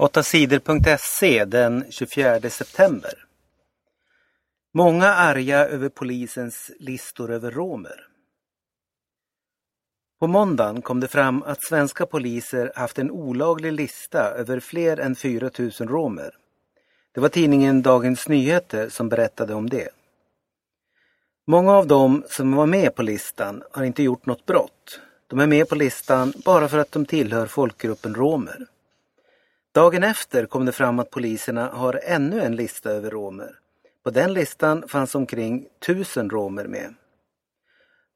8 sidor.se den 24 september. Många arga över polisens listor över romer. På måndagen kom det fram att svenska poliser haft en olaglig lista över fler än 4 000 romer. Det var tidningen Dagens Nyheter som berättade om det. Många av dem som var med på listan har inte gjort något brott. De är med på listan bara för att de tillhör folkgruppen romer. Dagen efter kom det fram att poliserna har ännu en lista över romer. På den listan fanns omkring tusen romer med.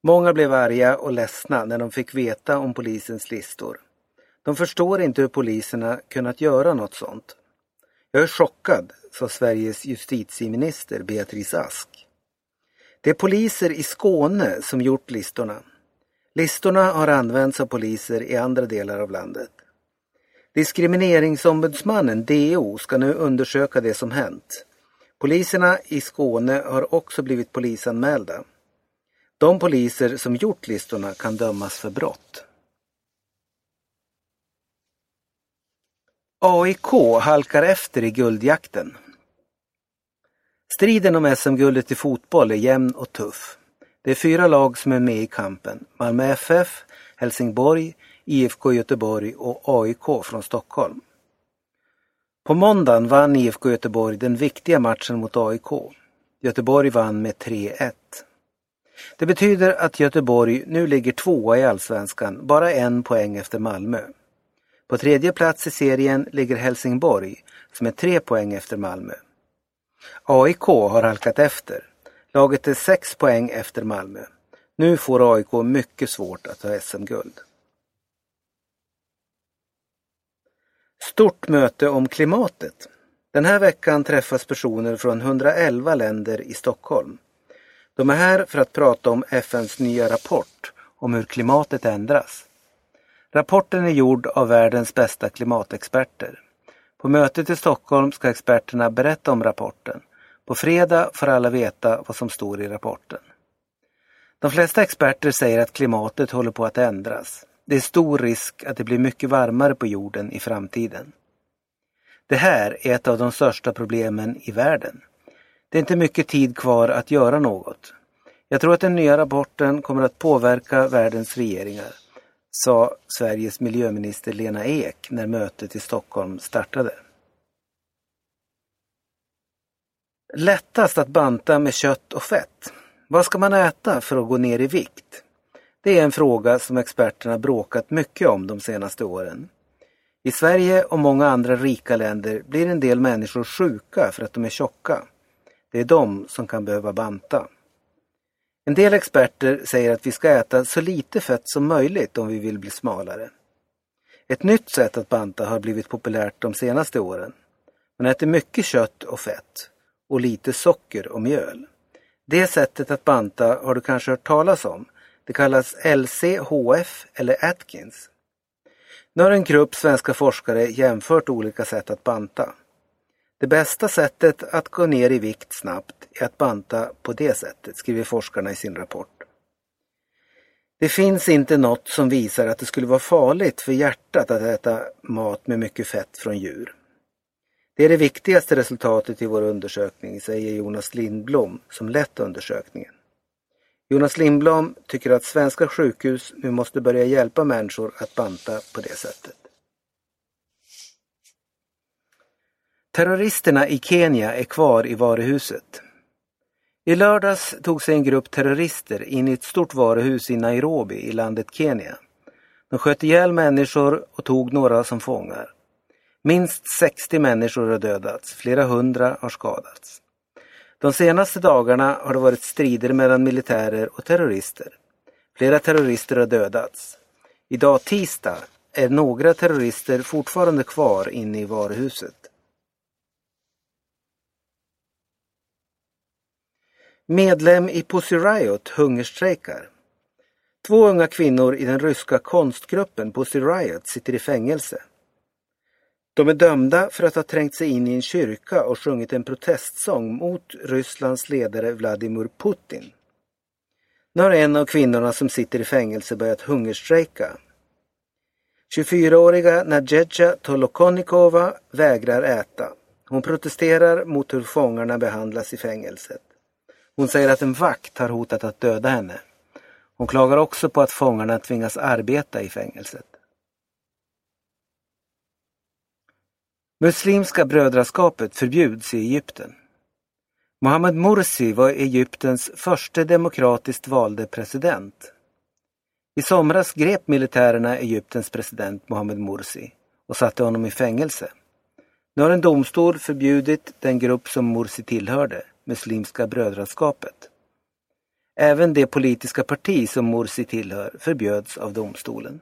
Många blev arga och ledsna när de fick veta om polisens listor. De förstår inte hur poliserna kunnat göra något sånt. Jag är chockad, sa Sveriges justitieminister Beatrice Ask. Det är poliser i Skåne som gjort listorna. Listorna har använts av poliser i andra delar av landet. Diskrimineringsombudsmannen, DO, ska nu undersöka det som hänt. Poliserna i Skåne har också blivit polisanmälda. De poliser som gjort listorna kan dömas för brott. AIK halkar efter i guldjakten. Striden om SM-guldet i fotboll är jämn och tuff. Det är fyra lag som är med i kampen. Malmö FF, Helsingborg, IFK Göteborg och AIK från Stockholm. På måndagen vann IFK Göteborg den viktiga matchen mot AIK. Göteborg vann med 3-1. Det betyder att Göteborg nu ligger tvåa i allsvenskan, bara en poäng efter Malmö. På tredje plats i serien ligger Helsingborg som är tre poäng efter Malmö. AIK har halkat efter. Laget är sex poäng efter Malmö. Nu får AIK mycket svårt att ta SM-guld. Stort möte om klimatet. Den här veckan träffas personer från 111 länder i Stockholm. De är här för att prata om FNs nya rapport om hur klimatet ändras. Rapporten är gjord av världens bästa klimatexperter. På mötet i Stockholm ska experterna berätta om rapporten. På fredag får alla veta vad som står i rapporten. De flesta experter säger att klimatet håller på att ändras. Det är stor risk att det blir mycket varmare på jorden i framtiden. Det här är ett av de största problemen i världen. Det är inte mycket tid kvar att göra något. Jag tror att den nya rapporten kommer att påverka världens regeringar, sa Sveriges miljöminister Lena Ek när mötet i Stockholm startade. Lättast att banta med kött och fett. Vad ska man äta för att gå ner i vikt? Det är en fråga som experterna bråkat mycket om de senaste åren. I Sverige och många andra rika länder blir en del människor sjuka för att de är tjocka. Det är de som kan behöva banta. En del experter säger att vi ska äta så lite fett som möjligt om vi vill bli smalare. Ett nytt sätt att banta har blivit populärt de senaste åren. Man äter mycket kött och fett och lite socker och mjöl. Det sättet att banta har du kanske hört talas om. Det kallas LCHF eller Atkins. Nu har en grupp svenska forskare jämfört olika sätt att banta. Det bästa sättet att gå ner i vikt snabbt är att banta på det sättet, skriver forskarna i sin rapport. Det finns inte något som visar att det skulle vara farligt för hjärtat att äta mat med mycket fett från djur. Det är det viktigaste resultatet i vår undersökning, säger Jonas Lindblom som lett undersökningen. Jonas Lindblom tycker att svenska sjukhus nu måste börja hjälpa människor att banta på det sättet. Terroristerna i Kenya är kvar i varuhuset. I lördags tog sig en grupp terrorister in i ett stort varuhus i Nairobi i landet Kenya. De sköt ihjäl människor och tog några som fångar. Minst 60 människor har dödats, flera hundra har skadats. De senaste dagarna har det varit strider mellan militärer och terrorister. Flera terrorister har dödats. Idag tisdag är några terrorister fortfarande kvar inne i varuhuset. Medlem i Pussy Riot hungerstrejkar. Två unga kvinnor i den ryska konstgruppen Pussy Riot sitter i fängelse. De är dömda för att ha trängt sig in i en kyrka och sjungit en protestsång mot Rysslands ledare Vladimir Putin. Nu har en av kvinnorna som sitter i fängelse börjat hungerstrejka. 24-åriga Nadjeja Tolokonikova vägrar äta. Hon protesterar mot hur fångarna behandlas i fängelset. Hon säger att en vakt har hotat att döda henne. Hon klagar också på att fångarna tvingas arbeta i fängelset. Muslimska brödraskapet förbjuds i Egypten. Mohammed Morsi var Egyptens första demokratiskt valde president. I somras grep militärerna Egyptens president Mohammed Morsi och satte honom i fängelse. Nu har en domstol förbjudit den grupp som Morsi tillhörde, Muslimska brödraskapet. Även det politiska parti som Morsi tillhör förbjöds av domstolen.